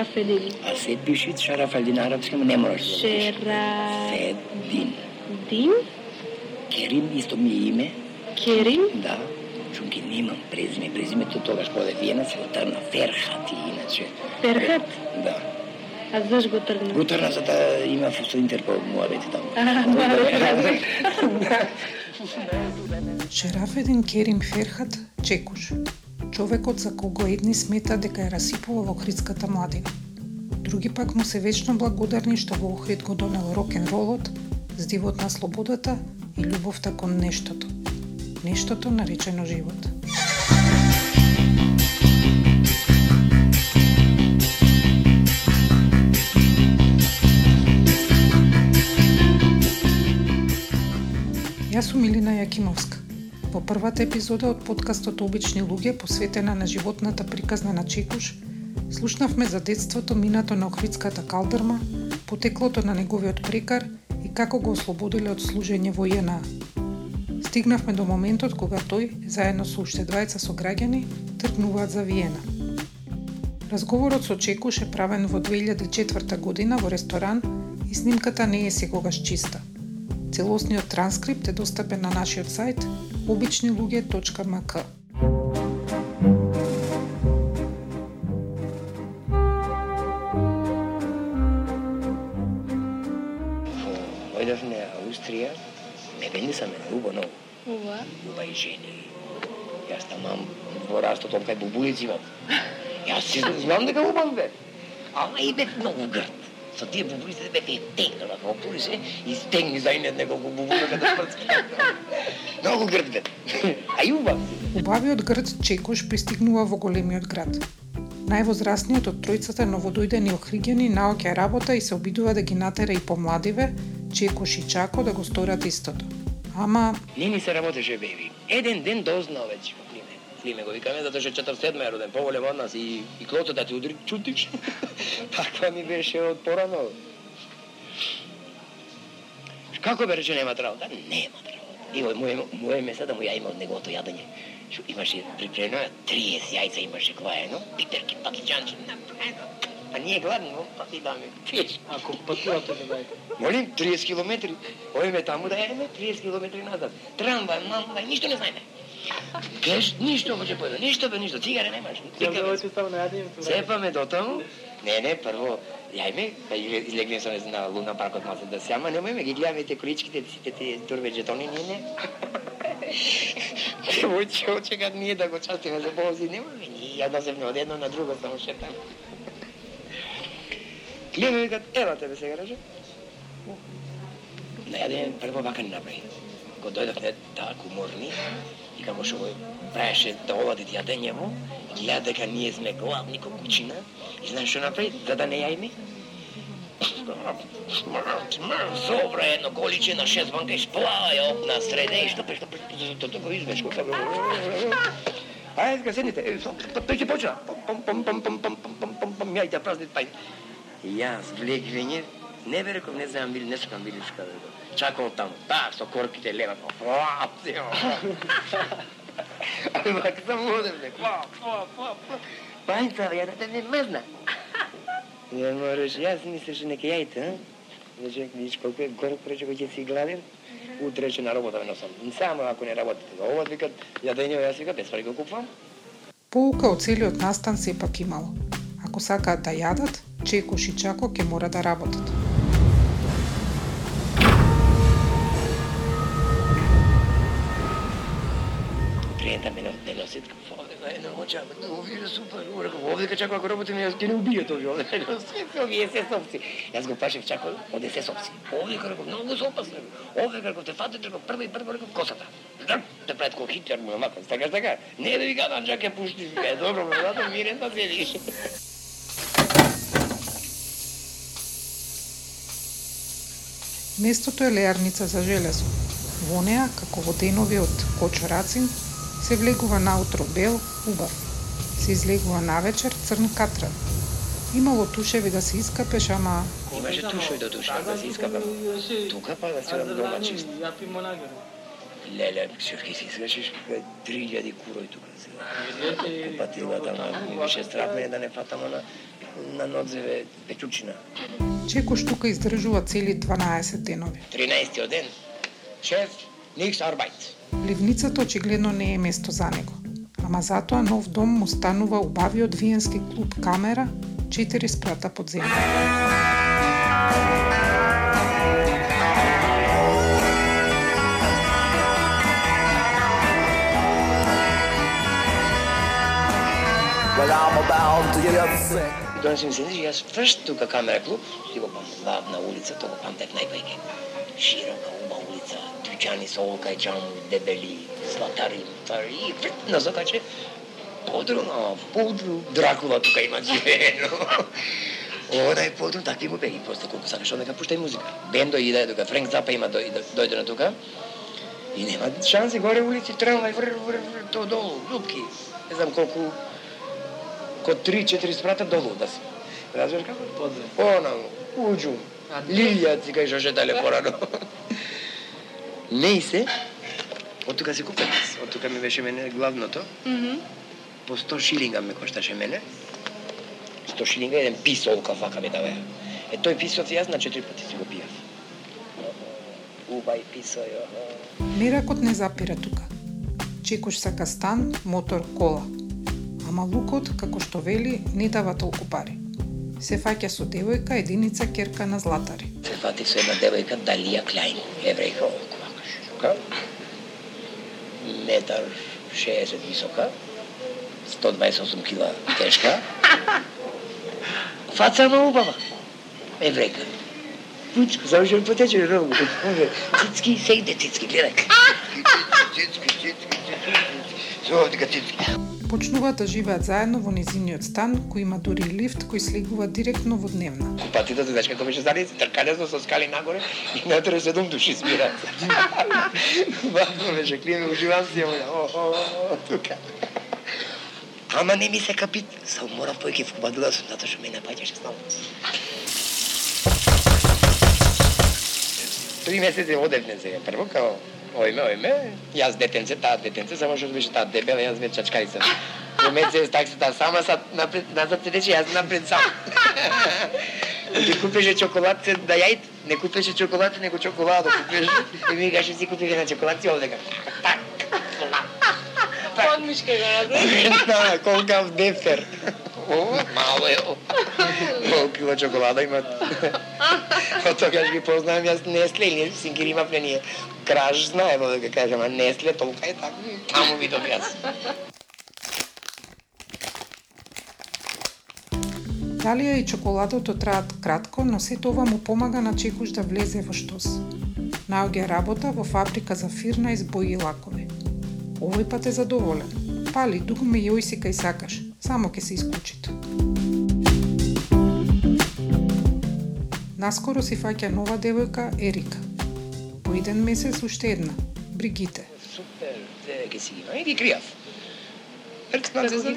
Α σε δυσίτσα ραφελδινάρα, που σκέμα με Σερρα. Σε δύο. Δύο; Κερίν δεν είστε μια ημε. Κερίν; Ναι. Τους κοινοί νέμαν πρίζμε, πρίζμε το το γιας που δεν είναις αλλοτερονα Φέρχατ. Τι είναι; Τέρχατ. Ναι. Α δες γιατρονα. Γιατρονα ζατα ημε αφού σου υποτερπώ μου αυτοί τα. Α, μάλιστα. Σερρα φεδιν κερίν Човекот за кого едни смета дека ја расипува во хридската младина. Други пак му се вечно благодарни што во Охрид го донел рок-н-ролот, здивот на слободата и љубовта кон нештото. Нештото наречено живот. Јас сум Илина Јакимовска. Во првата епизода од подкастот Обични луѓе, посветена на животната приказна на Чекуш, слушнавме за детството минато на Охридската калдрма, потеклото на неговиот прекар и како го ослободиле од служење во ЈНА. Стигнавме до моментот кога тој, заедно со уште двајца сограѓани, тргнуваат за Виена. Разговорот со Чекуш е правен во 2004 година во ресторан и снимката не е секогаш чиста. Целосниот транскрипт е достапен на нашиот сајт обичнилуѓе.мк. Дојдовме Австрија, ме бенди са ме убо много. Ова? Уба и жени. Јас тамам во растот од кај бубулици имам. Јас си знам дека убав бе. Ама и бе многу грд. Со тие бубулици бе те тегнала, како пури се и стегни за инет неколку бубулика да прцки. Многу грд бе. А и убав. Убавиот грд Чекуш пристигнува во големиот град. Највозрастниот од тројцата новодојдени охриѓани наоѓа работа и се обидува да ги натера и помладиве, Чекуш и Чако да го сторат истото. Ама Не ни се работеше беби. Еден ден дозна веќе Климе го викаме затоа што 47 е роден, поголем од нас и и клото да ти удри чутиш. Таква ми беше од порано. Како бе рече нема работа? Нема работа. И моје моје место да му ја има од неговото јадење. Што имаше припремено 30 јајца имаше кваено, питерки, пакиќанчи, направено. А ние гладни, па ти даме. Пиеш. Ако патувате да дајте. Молим, 30 километри. Ојме таму да јадеме 30 километри назад. Трамвај, мамвај, ништо не знаеме. Кеш, ништо ќе појде, ништо бе, ништо, цигаре немаш. На јадењето. Сепаме до таму. Не, не, прво јајме, па изле- излегнем со на Луна паркот малце да се, ама немојме ги гледаме те количките, сите тие турбе жетони, ние не. Девојче, очекат ние да го частиме за ползи, немаме ние, ја да се од едно на друго само шетаме. Гледаме викат, ела тебе сега. Да јадеме прво вака ни направи. Кога дојдовме таку морни, и како што го правеше да овадит јадењево, гледа дека ние сме гладни ко кучина, и знаеш што направи, за да не јајме? Собра едно количе на шест банка и сплава ја на среде и што пе, што пе, што тоа го измешко. Ајде, ска седните, тој ќе почна. Пом, пом, пом, пом, пом, пом, пом, пом, пом, јајте, празнит пај. Јас влег не бе не знам били, не сакам били што. Чакал таму, да, со корпите лева, па, да Ама како сам одем, бе, па, па, па, па. Пајца, ја да те не. Не можеш, јас мислеше нека јајте, а? Значи, видиш колку е горко, рече, кој ќе си гладен, утре ќе на работа ме носам. Само ако не работите. Ова викат, јадење, да јас вика, без пари го купувам. Поука од целиот настан сепак имало. Ако сакаат да јадат, Чекуш и Чако ќе мора да работат. Овде на да, овие е супер, реков, овде ка чако ако работиме, јас ќе не убијат овие, овде, се овие се сопци. Јас го пашев чако, оде се сопци. Овде ка реков, многу се опасно. Овде ка реков, те фатат, реков, прво и прво реков, косата. Да, те прават ко хитер му мака, така така. Не да ви гадам, чак ќе пуштиш, е добро, ме зато мирен да се више. Местото е леарница за железо. Во неа, како во денови од кочорацин, се влегува наутро бел, убав. Се излегува навечер црн катран. Имало тушеви да се искапеш, ама Имаше тушој до душа, да се искапам. Тука па да се дома чист. Леле, ќе си свешиш, 3000 курој тука сега. И Патилата на ми беше страх мене да не фатамо на на нодзеве печучина. Чекош тука издржува цели 12 денови. 13 ден. Шеф, никс арбајт. Ливницата очигледно не е место за него. Ама затоа нов дом му станува убавиот виенски клуб Камера, 4 спрата под земја. Well, I'm about to get upset. И донесем се нешто, јас фршт тука камера клуб, ти го памтам, главна улица, тоа го памтев најпајке. Широка, уба дучани со олкајчан, дебели, златари, тари, и на закаче, подрум, ама подрум, Дракула тука има живеено. Онај подрум, такви му беги, просто колку сакаш, одека пуштај музика. Бендо иде, тука Френк Запа има дојде, на тука. И нема шанси, горе улици, трамвај, вр, вр, вр, то долу, лупки. Не знам колку, ко 3-4 спрата долу да си. Разбираш како? подзе. Понаму, уđу, А, лилија кај што шетале порано. Не и се, од тука се купев јас. Од тука ми беше мене главното. Мгм. По 100 шилинга ме кошташе мене. 100 шилинга еден пис олка фака ме даваја. Е тој писот јас на 4 пати си го пијав. Убај писој, охо. Меракот не запира тука. Чекош сака стан, мотор, кола. Ама лукот, како што вели, не дава толку пари. Се фаќа со девојка, единица керка на златари. се фати со една девојка Далија Клајн, еврејка, широка, метар 60 висока, 128 кила тешка, фаца на убава, еврејка. Пучко, завршен потече, рову, може, цицки, се иде цицки, гледај. Цицки, цицки, цицки, Почнуваат да живеат заедно во незиниот стан, кој има дури и лифт кој слегува директно во дневна. Купатите, знаеш како беше заради тркалесно со скали нагоре и натре седум души спират. Вако беше климе, уживам си о, о, о, тука. Ама не ми се капит, сам морав појке в купатила сум, затоа што ме напаѓаше снова. Три месеци одевне сега, прво као ојме, ојме, јас детенце, таа детенце, само што беше таа дебела, јас ве чачкарица. Во месец таксата сама сад напред, назад седеше, јас напред сам. Ти купеше чоколад да јајт, не купеше чоколад, него чоколада купеше. И ми каже си купи на чоколад си овдека. Так. Подмишка го? Да, колкав дефтер. О, мало е. Колку кила чоколада имат. Од тогаш ги познавам јас Несле или Сингир имавме ние. Краж знае во дека кажам, а Несле толка е така. Таму видов јас. Далија и чоколадото траат кратко, но се тоа му помага на чекуш да влезе во штос. Наоѓа работа во фабрика за фирна из бои и лакови. Овој пат е задоволен. Пали, дугме јој си кај сакаш, само ке се исклучито. Наскоро си фаќа нова девојка Ерика. По еден месец уште една, Бригите. Супер, де ќе си има. И ги кријав.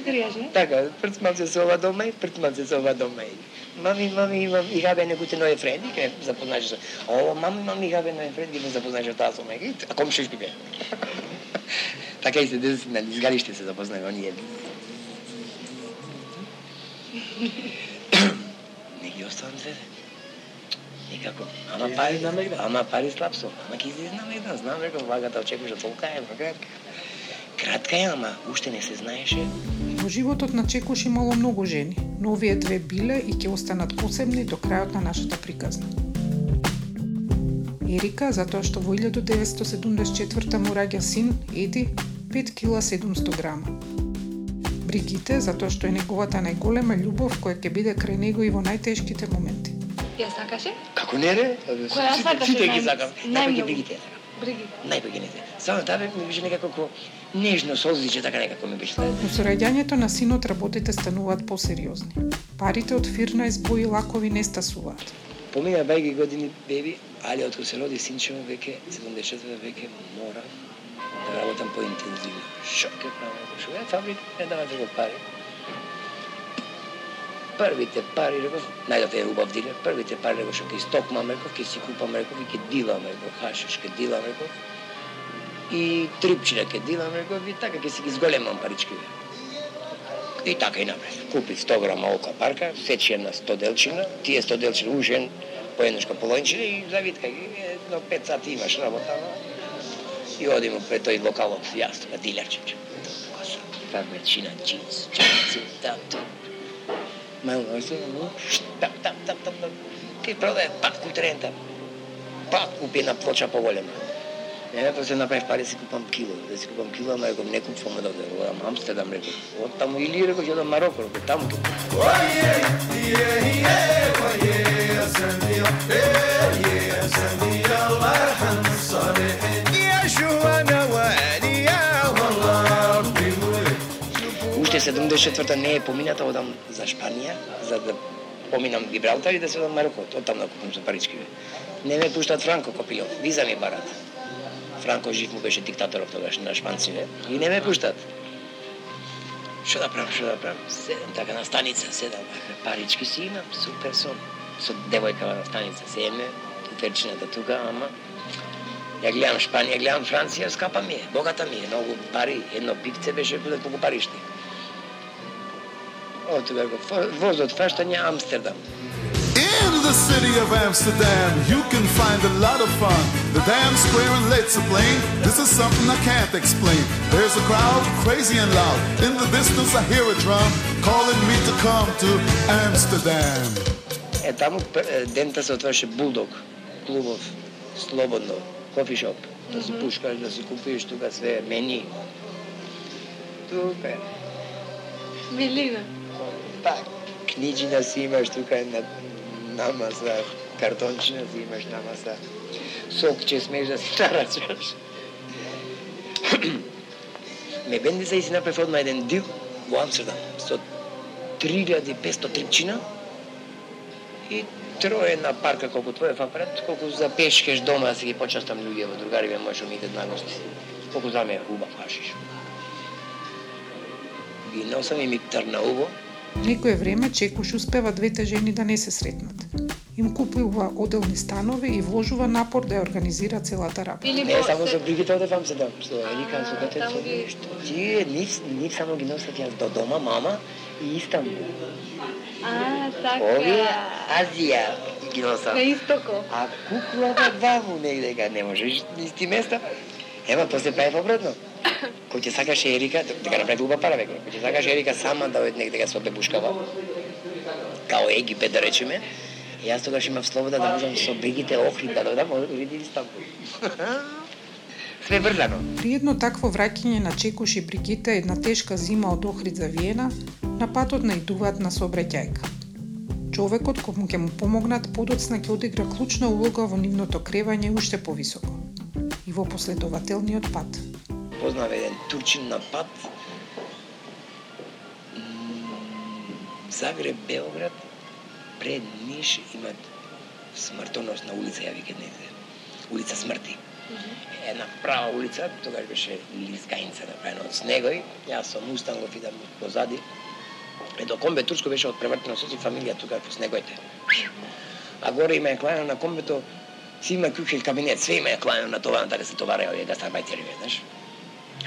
Криеш, не? Така, прцман се со ова дома и прцман се со ова дома и Мами, мами, имам и габе негуте нови френди, ке запознаеш со. О, мами, мами, габе нови френди, ке запознаеш таа со мега. А комшиш би бе. така и се деси на изгариште се запознаеме оние. Не ги оставам се. Никако. Ама пари, еден. ама пари слаб со. Ама ќе излезнам еден, знам реков вагата очекуваше толка е, кратка. Кратка е, ама уште не се знаеше. Во животот на Чекуш имало многу жени, но овие две биле и ќе останат посебни до крајот на нашата приказна. Ерика, затоа што во 1974 му раѓа син, Еди, 5 кила 700 грама. Бригите, затоа што е неговата најголема љубов која ќе биде крај него и во најтешките моменти. Ја сакаше? Како не ре? Која сакаше Сите ги сакам. Најмногу? бигите ја сакам. Бриги. Најпаќе не се. Само таа ми беше некако ко нежно солзиче, така некако ми беше. Но со раѓањето на синот работите стануваат посериозни. Парите од фирна избои лакови не стасуваат. Помина бајги години беби, али откако се роди синчево веќе 74 веќе мора Да работам поинтензивно. Шо ке правам? Да шо ја фабрика, не дава друго пари. Првите пари, реков, најдов е убав дилер, првите пари, реков, шо ке истокмам, реков, ке си купам, реков, и ке дилам, реков, хашиш, ке дилам, реков. и трипчина ке дилам, реков, и така ке си ги зголемам парички. И така и напред. Купи 100 грама ока парка, сечи една 100 делчина, тие 100 делчина ужен, по еднашка половинчина и завиткај ги, едно 5 сати имаш работа, и одиме пред тој локалот, јас тука дилерче. Та вечина джинс, джинс, там, там. Ну, там, там, там, там, там. Ти продае пак култерента. Пак купи една плоча поголема. Не, па се направив пари да си купам кило, да си купам кило, ама реков не купувам од овде, одам Амстердам, реков. Од таму или реков ќе одам Мароко, реков, таму ќе купам. Уште 74-та не е помината, одам за Шпанија, за да поминам Гибралтар и да се одам Мароко, од таму да купам за парички. Не ме пуштат Франко Копилов, виза ми барат. Франко жив му беше диктаторов тогаш на шпанците и не ме пуштат. Што да правам, што да правам? Седам така на станица, седам, парички си имам, супер сон, Со девојка на станица седеме, тутерчината тука, ама Ја гледам Шпанија, гледам Франција, скапа ми е, богата ми е, многу пари, едно пивце беше да биле колку паришти. О, тука го фо- возот фаштање Амстердам. In the city of Amsterdam, you can find a lot of fun. The damn square and let's plain. This is something I can't explain. There's a crowd, crazy and loud. In the distance, I hear a drum calling me to come to Amsterdam. Е, таму п- е, дента се отвараше Булдог, клубов, слободно, кофишоп. Да си пушкаш, да си купиш тука све, мени. Тука е. Милина. Так, книжина си имаш тука на, на маса, картончина си имаш на маса. Сок че смеш да се тарачаш. Ме бенди се и си направив одма еден дил во Амстердам со 3500 трипчина и трое на парка колку твоје апарат, колку за пешкеш дома да си ги почастам луѓе во другари може ми идат на гости. Колку за мене убав фашиш. Ги носам и ми трна убо, Некое време Чекуш успева двете жени да не се сретнат. Им купува оделни станови и вложува напор да ја организира целата работа. Или Не, во- само се- за бригите одевам се да Ерика, со детето, Таму ги- нешто. Тие нив, нив само ги носат јас до дома, мама и Истанбул. А, така. Овие Азија ги носат. На истоко. А куклата ваму негде кај не можеш исти места. Ева, тоа се прави обратно. Кој ќе сакаше Ерика, дека направи уба пара веќе. Кој ќе сакаше Ерика сама да оди негде да се бебушкава, као Египет да речеме, јас тогаш имав слобода да можам со бегите Охрид да додам, види Истанбул. Све врзано. При едно такво враќање на Чекуш и Бригита една тешка зима од Охрид за Виена, на патот наидуваат на сообраќајка. Човекот кој му ќе му помогнат подоцна ќе одигра клучна улога во нивното кревање уште повисоко и во последователниот пат. Познав еден турчин на пат. Загреб, Белград, пред Ниш имат смртоносна улица, ја викат негде. Улица смрти. Една права улица, тогаш беше лизгајница направена од снегој. Јас со Мустангов идам позади. Е, до комбе турско беше од превртено со си фамилија тука по снегоите. А горе има клајано на комбето, си има кјучел кабинет, све има клајано на това, да се товареа овие гастарбајтери, знаеш.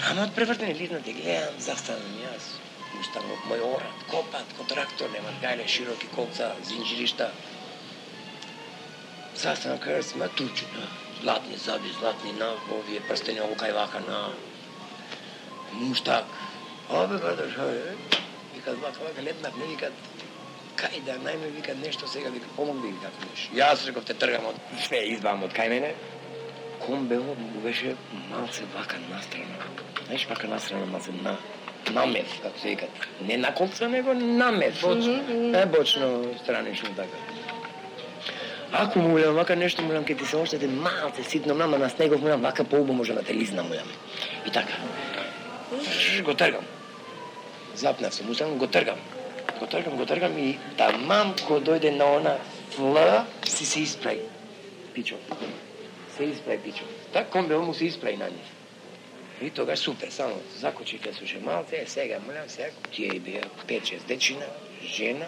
Ама од превртени лизнати гледам, застанам јас. Мустангов, мој орат, копат, ко трактор, немат гајле, широки колца, зинџиришта. Застанам кај сме тучу, да. златни заби, златни на, овие прстени, ово кај вака на муштак. Обе брадар, шо е? Викат, вака, вака, летнав, не викат, кај да најме викат нешто сега вика помогни викат, како. Јас реков те тргам од све избавам од кај мене. Комбело му беше малце вака настрана. Знаеш вака настрана малце на намев, како се викат. Не на колца, него намев. Бочно. Не бочно, странично така. Ако му улам вака нешто, мулам ке ти се оштете малце ситно, нама на снегов мулам вака по убо може да те лизна мулам. И така. Го тргам. Запнав се, мусам го тргам. Го тргам, го тргам и тамам ко дојде на она фла, си се испрај. Пичо. Се испрај, пичо. Так комбе му се испрај на нив. И тога супер, само закочи ке слуше малце, е сега молам сега, тие беа 5-6 дечина, жена,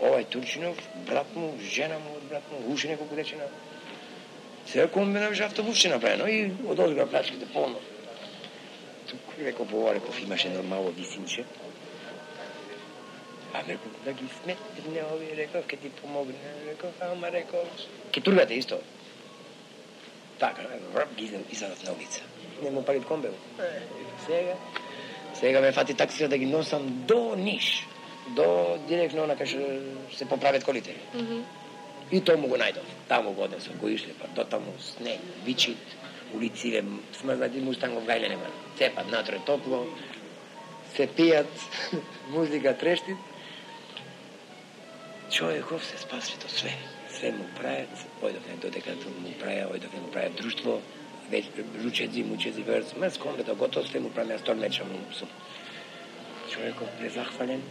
овај Турчинов, брат му, жена му, брат му, уши неколку дечина. Сега комбе на беше автобус направено и од озгора плачките полно. Реков, ова, реков, имаше нормално висинче. А реков, да ги сметне овие, реков, ке ти помогне, реков, ама реков, ке тургате исто. Така, реков, ги излезат на улица. Не му парит комбел. Е, Сега, сега ме фати таксија да ги носам до Ниш, до директно на кај што се поправят колите. И тоа му го најдов. Таму го однесов, го ишле, па до таму снег, вичит, улициве, смрзнати мустангов гајле нема. Цепат натре топло, се пијат, музика трештит. Човеков се спаси до све се му правят, ојдовме додека му правја, ојдовме му праја друштво, веќе ручеци, мучези, верц, мес комбето готов, се му праја стор меча му сум. Човеков презахвален,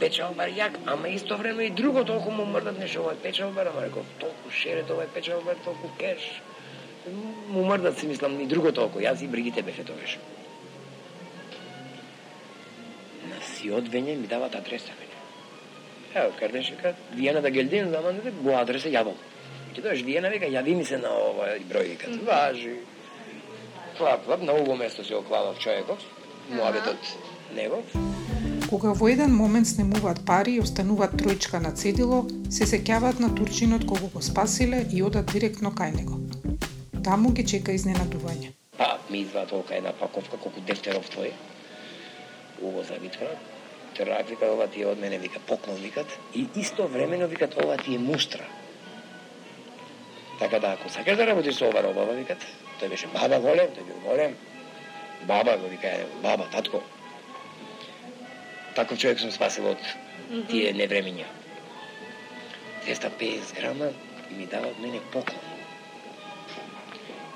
печалбар јак, ама исто време и друго толку му мрдат нешто овој печалбар, ама реков, толку шерет овој печалбар, толку кеш. Му мрдат си мислам и друго толку, јас и Бригите беше тогаш. На си одвење ми дават адреса Ево, Кардешека, Виена да Гелдин, заманете, го адреса јавам. Ќе дојаш Виена, вика, јави ми се на овој број, вика, важи. Клап, клап, на ово место се оклавав човеков, муабетот негов. Кога во еден момент снемуваат пари и остануваат тројчка на цедило, се сеќаваат на турчинот кога го спасиле и одат директно кај него. Таму ги чека изненадување. Па, ми изваат толка една паковка, колку дефтеров твој. Уво за витка. Трак вика, ова ти е од мене, вика, поклон викат. И исто времено викат, ова ти е муштра. Така да, ако сакаш да работиш со ова робава, викат, тој беше баба голем, тој бил голем. Баба го вика, е, баба, татко. Таков човек сум спасил од тие невремиња. 250 грама и ми дава од мене поклон.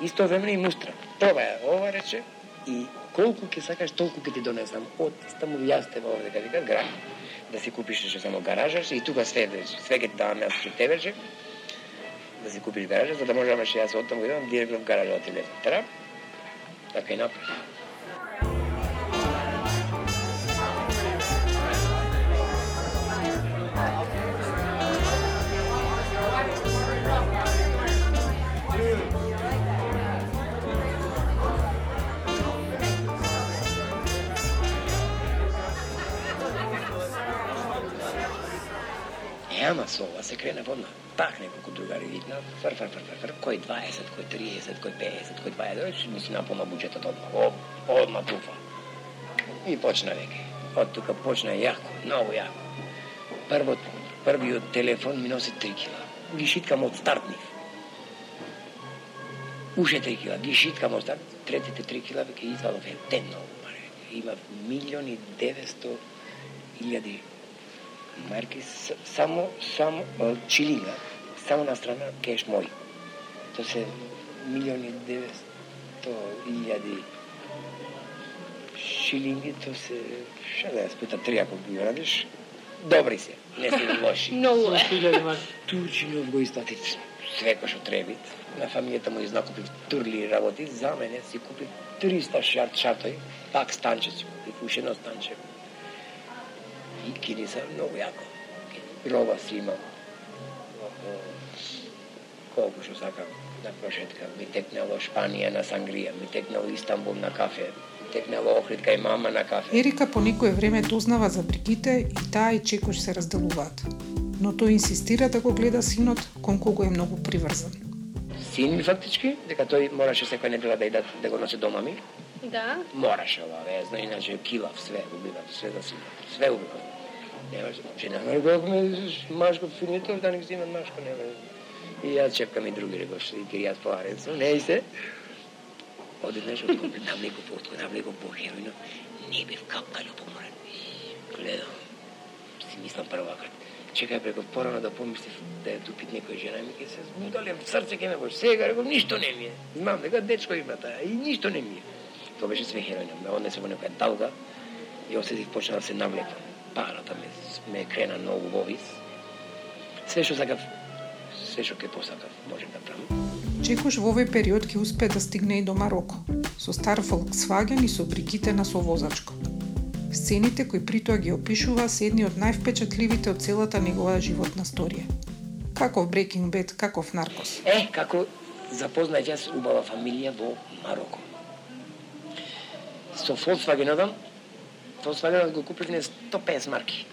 Исто време и мустра. Пробаја, ова рече, и колку ќе сакаш, толку ќе ти донесам. Од таму јасте во дека вика град, да си купиш ше само гаражаш и тука све, све ќе ти давам јас што тебе да си купиш гаража, за да можеш јас од таму идам директно в гаража да ти. Трап, така и направи. Ама со ова се крена водна. Так неколку другари видна, фр, фр, фр, фр, фр, кој 20, кој 30, кој 50, кој 20, ми се наполна буџетот одма, О, одма туфа. И почна веќе. Од тука почна јако, многу јако. Првот, првиот телефон ми носи 3 кила. Ги шиткам од стартнив. Уште 3 кила, ги шиткам од старт. Третите 3 кила веќе извадов еден многу пари. Има милиони 900 илјади марки само само чилинга, само на страна кеш мој. Тоа се милиони 900 илјади шилинги, тоа се ша да јас пута три ако ги радиш. Добри се, не се лоши. Многу е. Турчинов го исплати све кој што требит. На фамијата му изнакупив турли работи, за мене си купив 300 шат шатој, пак станче си купив, уште едно станче. И кини се многу јако. Роба си имам. Колку што сакам на прошетка. Ми текнало Шпанија на сангрија, ми текнало Истанбул на кафе, ми текнало Охрид кај мама на кафе. Ерика по некое време дознава за Бригите и таа и Чекош се разделуваат. Но тој инсистира да го гледа синот, кон кого е многу приврзан. Син ми фактички, дека тој мораше секоја недела да иде да го носи дома ми. Да. Мораше ова, везно, иначе килав све, убивав све за сина. Све убивав. Немаше, че значи, нема да го ме машко финито, да не взимат машко, нема. И јас чекам и други реков, и киријат по аренцо, не и се. Одеднаш од намлеко по отко, намлеко по хероино, не бев капкању поморен. Гледам, си мислам прво вака, чекај преко порано да помислив да ја тупит некој жена, ми ке се збудалем, срце ке ме бош, сега реков, ништо не ми е. Знам дека дечко има таа и ништо не ми е. Тоа беше све херојна. ме однесе во некоја далга и осетив почна да се навлекам. Парата ме, ме крена многу во вис. Све што сакав, све што ке посакав, можем да правам. Чекош во овој период ќе успее да стигне и до Мароко, со стар Volkswagen и со бригите на совозачко. Сцените кои при тоа ги опишува се едни од највпечатливите од целата негова животна сторија. Каков Breaking Bad, каков Наркос. Е, како запознај јас убава фамилија во Мароко. со Volkswagen-от, Volkswagen да го купивме 150 марки.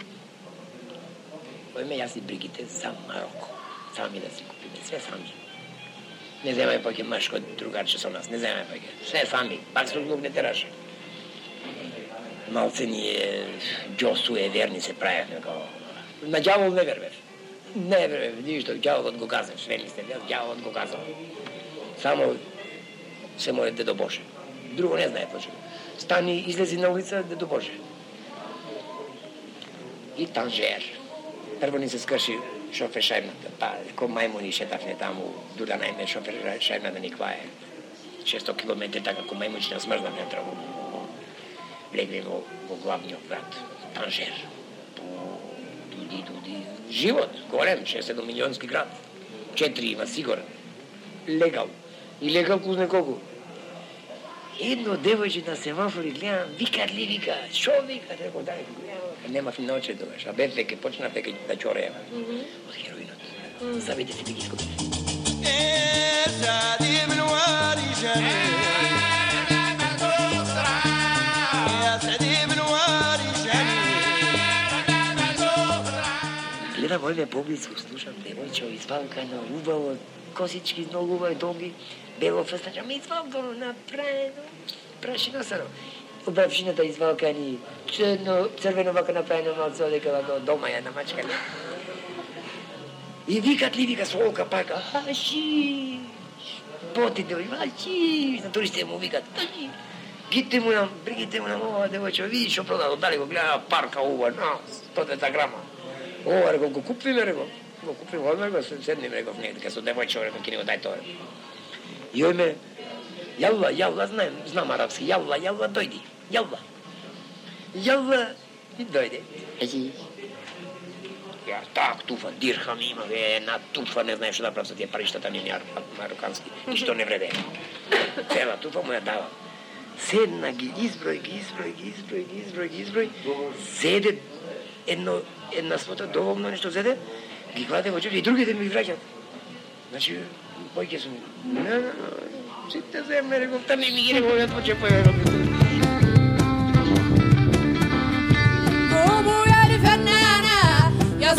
Ојме јас и бригите за Мароко. Сами да си купиме, све сами. Не земај паќе машко другарче со нас, не земај паќе. Све сами, пак со не тераше. Малце ние е верни се правевме како... На дјавол не вервев. Не вервев, ништо, дјаволот го казав, све сте, дјаволот го казав. Само се мојот дедо Боже. Друго не знае почему. Стани, излези на улица, дедо Боже. И танжер. Прво ни се скрши шофер шајмната, па ко мајмуни шетавне таму, дуда најме шофер шајбната ни квае. 600 километри така ко мајмуни смрзна на траву. Легли во, во главниот град, Танжер. Дуди, дуди, живот, голем, 6-7 милионски град. Четири има сигурен. Легал. И легал кузне колку. Едно девојче на семафори гледам, викат ли вика, шо вика, рекол дај, немав ноќе тогаш, а бев веќе почнав веќе да ќореам. Од хероинот. Забите се да ги искупив. Гледам овие поблиску, слушам девојче извалкано, убаво, косички многу убави, долги, бело фестача, ми извалкано, направено, прашино саро. Обравшината извалкани, черно, црвено вака направено малце одека вака дома ја намачкани. И викат ли вика солка пака, хаши, потите ми, хаши, на туристите му викат, хаши. Гите му нам, бригите му нам, ова девојче, види што продадо, дали го гледа парка ува, на 100 грама. Ова, реко, го купиме, реко, Го купиме, одме, го седнем, рекол, не, дека со девојче, рекол, ки не го дај тоа. И ојме, јалла, јалла, знам, знам арапски, јалла, јалла, дојди, јалла. Јалла, и дојде. Ези, ја так туфа, дирхам има, е, една туфа, не знаеш што да правам со тие париштата ми ми марокански, ништо не вреде. Цела туфа му ја дава. Седна, ги изброј, ги изброј, ги изброј, ги изброј, ги изброј, седе едно, една свота доволно нешто зеде, Гиквате го чули и другите ми враќат. Значи, појќе сум. Не, сите земје, реков, та не ми ги реков, ја поче појавам. Bobo, you're the banana, you're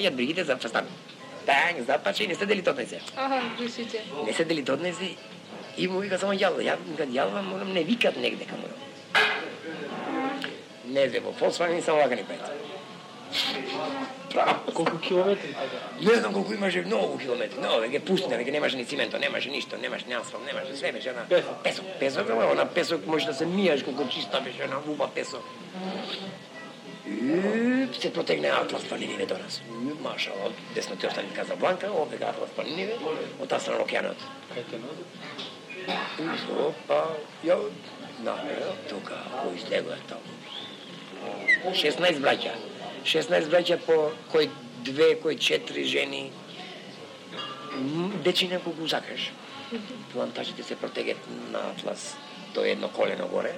фаќат бригите за фастан. Таа ги запаче и не се дели тотне се. Аха, душите. Не се дели тотне се. И му вика само јалва, ја вика јалва, морам не викат негде каму. Не зе во Volkswagen и само вака ни пајте. Право. Колку километри така? Не знам колку имаше многу километри, но веќе пустина, веќе немаше ни цимето, немаше ништо, немаше ни асфалт, немаше све беше на Песок. песок. Песок, ама на песок може да се мијаш колку чиста беше на уба песок. Се протегне Атлас планините до нас. Маша, од десно ти остани Казабланка, овде га Атлас планините, од таа страна океанот. Кај те ноди? Опа, ја, на, тука, кој излегува таму. 16 браќа. 16 браќа по кој две, кој четири жени. М, Дечине колку сакаш. Плантажите се протегет на Атлас до едно колено горе.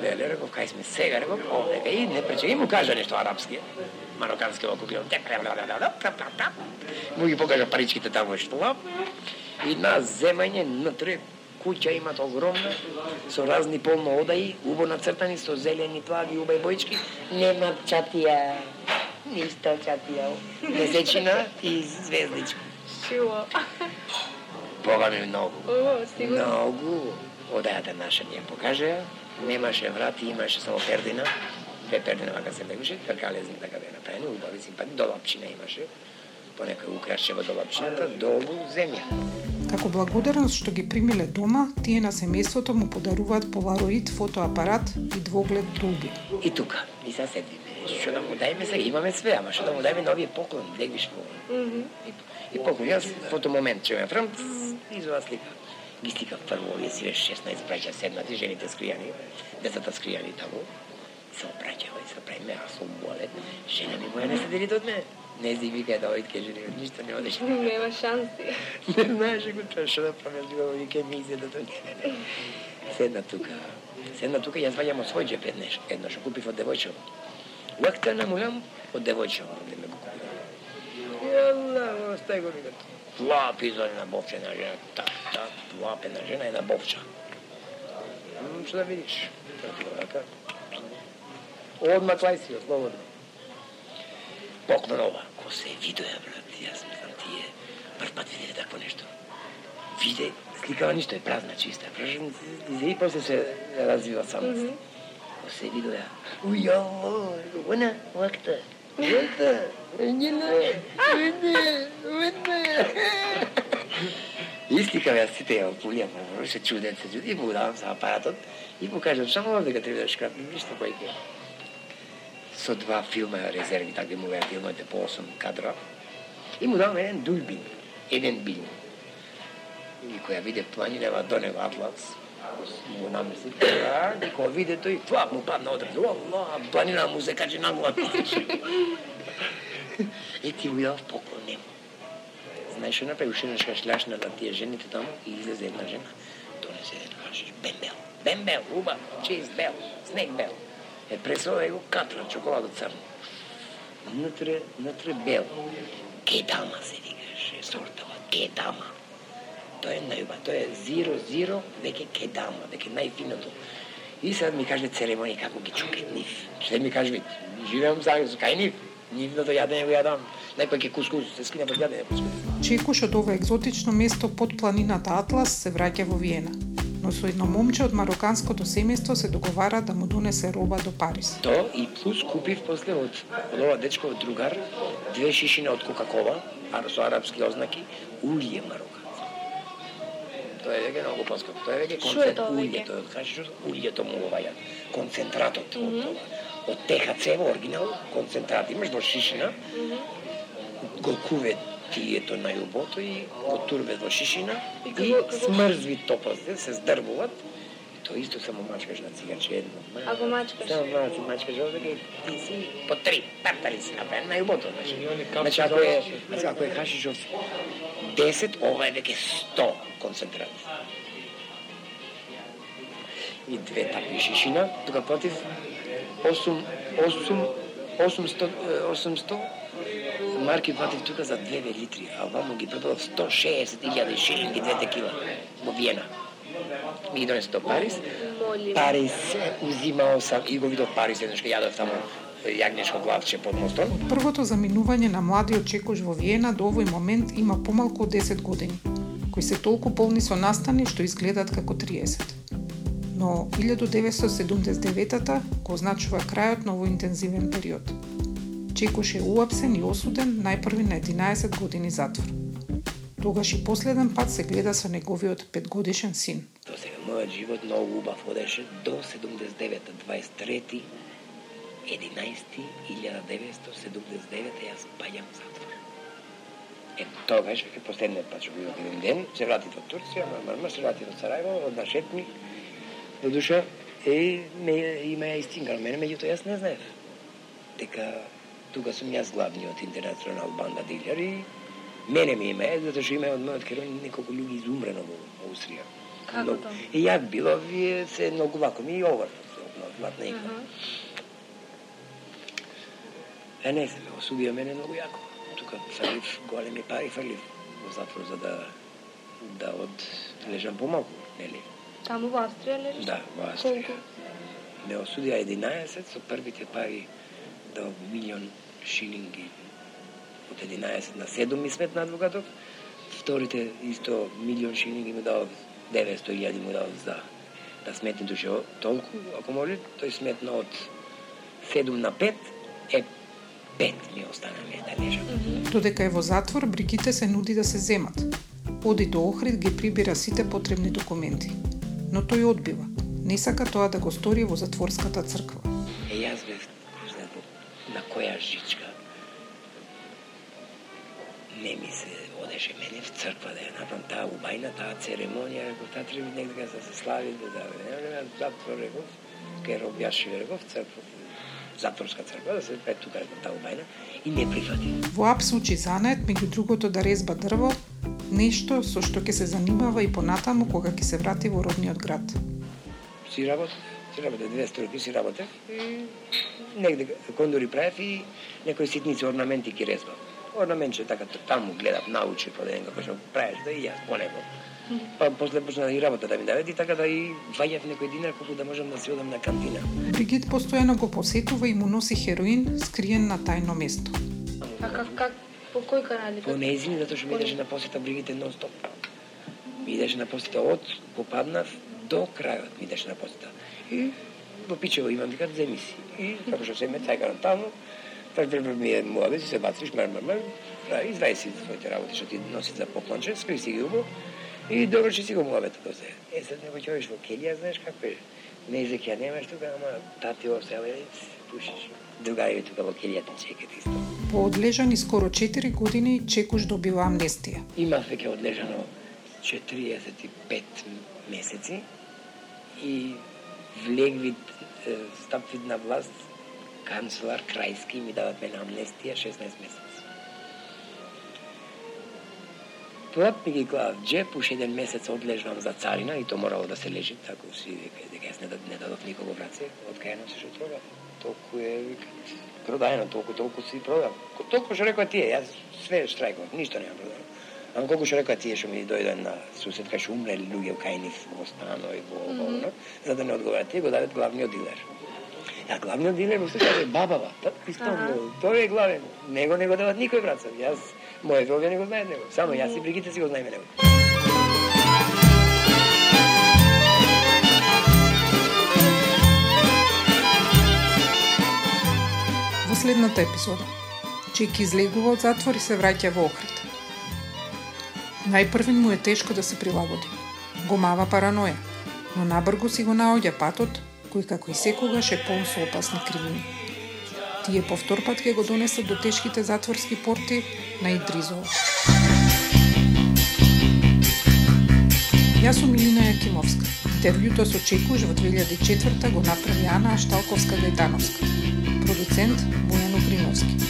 Леле, реков, кај сме сега, реков, овде, и не прече, и му кажа нешто арапски, марокански око гледам, му ги покажа паричките таму што и на земање внатре куќа имат огромна, со разни полно одаи, убо нацртани, со зелени, плави, убај боички, нема чатија, ништо чатија, месечина и звездичка. Шило. Бога ми многу. О, сигурно. Многу. Одајата наша ни ја покажа, немаше врати, имаше само пердина, две пердина вака се легуше, тркалезни така беа направени, убави симпати, долапчина имаше, по некој украсче во долапчината, долу земја. Како благодарност што ги примиле дома, тие на семејството му подаруваат полароид фотоапарат и двоглед долби. И тука, и сега седиме. Што да му дајме сега, имаме све, ама што да му дајме новиот поклон, легвиш по. И, и поклон, јас фотомомент че ме фрам, изова слика. Ги сликав прво, овие си 16 браќа седнати, жените скријани, децата скријани таму. Се обраќава и се правиме, аз сум болен. Жена ми моја не се дели од мене. Не си вика да ојд ке жени, ништо не одиш. Нема шанси. Не знаеш го тоа што да правиш го вика ми се да тоа не, не. Седна тука. Седна тука јас ваѓам од свој джеп еднеш, едно што купив од девојчево. Уакта на мулам од девојчево, да ме го купив. Јалла, остај го вика. Плапи за една бовчена жена, так, так, плапена жена, една бовча. М, Што да видиш? Одма клај си, слободно. Поклонова. Ко се видоја, брат, јас мислам тие прв пат виделе такво нешто. Виде, сликава ништо е празна, чиста. Пражен, и после се развива само. Ко се видоја. Ујало, она, вакта. Вакта, njena, uне, uне. Искикам јас сите ја пулија, се чуден, се чуден, и му давам за апаратот и му кажам, само овде дека треба да шкрапим, ништо појке. Со два филма резерви, така му беа филмите по 8 кадра. И му давам еден дульбин, еден бин. И која виде планинева донева атлас, му намисли, и кога виде тој, тоа му падна одразу, Аллах, планина му се качи на глава. И ти му дав поклон. Знаеш па што направи? Уште еднаш шляшна на тие жените таму и излезе една жена. Донесе еден хашиш, бембел, бембел, убав, чиз бел, снег бел. Е пресова го катра, чоколадо црно. Внутре, внутре бел. Кедама се викаше сортова, кедама. Тоа е најуба, тоа е зиро, зиро, веќе кедама, веќе најфиното. И сега ми каже церемонија како ги чукат нив. Што ми каже живеам заедно, кај нив. Нивното јадење го јадам. Најпак е кускус, се скина под јадење кускус. Чекуш од ова екзотично место под планината Атлас се враќа во Виена. Но со едно момче од мароканското семејство се договара да му донесе роба до Париз. То и плюс купив после од, од ова дечко од другар две шишина од Кока-Кола, ар- со арапски ознаки, улје мароканско. Тоа е веќе многу поскапо. Тоа е веќе Што е концентрат тоа улјето, кажеш улјето му го ваѓа. Концентратот од тоа. Од ТХЦ во оригинал, концентрат имаш во шишина, го куве тието на јубото и го турбе во шишина И и, смрзви топозде, се здрбуват. И тоа исто само мачкаш на цигарче едно. А го мачкаш? Само малку мачкаш овде и ти си по три, партали си направен на јубото. Значи, значи ако е, за значи, ако е хашишов 10, ова е веќе 100 концентрат. И две такви шишина, тука платив 8, 8, 800, е, 800 марки платив тука за 2 литри, а вамо ги продадов 160.000 шилинги двете кила во Виена. Ми ги донесе до Париз. Париз узимао сам и го видов Париз еднаш кога јадов таму јагнешко главче под мостон. Првото заминување на младиот Чекуш во Виена до овој момент има помалку од 10 години, кои се толку полни со настани што изгледаат како 30. Но 1979-та го означува крајот на овој интензивен период. Чекош е уапсен и осуден најпрви на 11 години затвор. Тогаш и последен пат се гледа со неговиот петгодишен син. До сега мојот живот многу убав одеше до 79-та, 23 11 1979 јас паѓам затвор. Е, тогаш, веќе последниот пат што бил еден ден, се врати во Турција, нормално се врати во Сарајево, однашетни, до душа, е, ме, има ја истинка, мене, меѓуто јас не знаев. Дека тука сум јас главниот интернационал банда дилер и мене ми има, е, затоа што има од мојот керој неколку луѓе изумрено во Аустрија. Како тоа? И ја било, вие се многу вако ми и овар, златна ика. Е, не се ме осудија мене многу јако. Тука фрлив големи пари фрлив во затвор за да да од лежам помалку, нели? Таму во Австрија лежиш? Да, во Австрија. Колку? Ме осудија 11 со првите пари до милион шилинги. Од 11 на 7 ми сметна адвокатов. Вторите исто милион шилинги ми дал 900 илјади му дал за да сметни душе толку, ако може, тој сметна од 7 на 5 е 5 ми остана ми да лежам. Додека е во затвор, Бригите се нуди да се земат. Оди до Охрид ги прибира сите потребни документи. Но тој одбива. Не сака тоа да го стори во затворската црква. Е, јас бев, знаат, на која жичка не ми се одеше мене в црква да ја направам таа убајна, таа церемонија, реков, таа треба нека да се слави, да да не не затвор, реков, кај робјаши, реков, црква. затворска црква, да се пре тука на таму бајна и не прифати. Во АПС учи занает, меѓу другото да резба дрво, нешто со што ќе се занимава и понатаму кога ќе се врати во родниот град. Си работев, си работев две стройки, си работев и негде кондори правев и некои ситници орнаменти ги резбав. Орнаментче така таму гледав, научи по ден како што правиш да и јас по него. Па после почна и работа да ми и така да и ваѓав некој динар колку да можам да си одам на кантина. Бригит постојано го посетува и му носи хероин скриен на тајно место. А как, как, по кој канали? По неизини, затоа што ми идеше на посета Бригите нон стоп. Ми идеше на посета од попаднав до крајот ми идеше на посета. И во Пичево имам вика земи си. И како што се ме цајкарам таму, так треба ми е муабе, си се бациш, мер, мер, мер, да, извај си своите работи што ти носи за поклонче, скри си ги убо и доврши си го муабето до се. Е, sad nego ćeš во келија, знаеш како е. Не език ја немаш тука, ама тати оселе, пушиш. Другари тука во келијата чекат исто. По одлежани скоро 4 години Чекуш добива амнестија. Имав веќе одлежано 45 месеци и влегвид стапвид на власт канцелар Крајски ми дават мене амнестија 16 месеци. Тоа ми ги гледав джеп, уште еден месец одлежнам за царина и то морало да се лежи, тако си дека јас не, дад- не дадов никого браце, од кај носиш од тоа. Толку е, вика, продајано, толку, толку си продав. Толку што рекоа тие, јас све штрајков, ништо немам продано. Ама колку што рекоа тие што ми дојден на суседка што умрели луѓе кај нив во станови, во mm -hmm. за да не одговарат, тие го дадат главниот дилер. А главниот дилер во се каже бабава, та исто, тоа е главен. Него не го дават никој браца. Јас мојот овие не го знаат него. Само јас и Бригите си го знаеме него. Следната епизода, Чеки излегува од затвор и се враќа во Охрид. Најпрвен му е тешко да се прилагоди. Го мава параноја, но набргу си го наоѓа патот, кој како и секогаш е полн со опасни кривини. Тие повтор пат ќе го донесат до тешките затворски порти на Идризово. Јас сум Илина Јакимовска. Интервјуто со Чекуш во 2004 го направи Ана Ашталковска-Гајдановска. Продуцент Бојан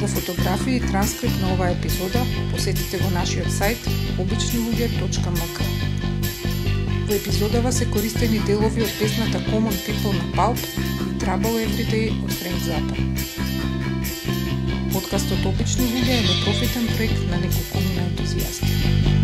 За фотографии и транскрипт на оваа епизода посетите го нашиот сајт обичнилуѓе.мк. Во епизодава се користени делови од песната Common People на Pulp и Trouble Everyday од Френк Запа. Подкастот Обични луѓе е непрофитен проект на неколкумина ентузијасти.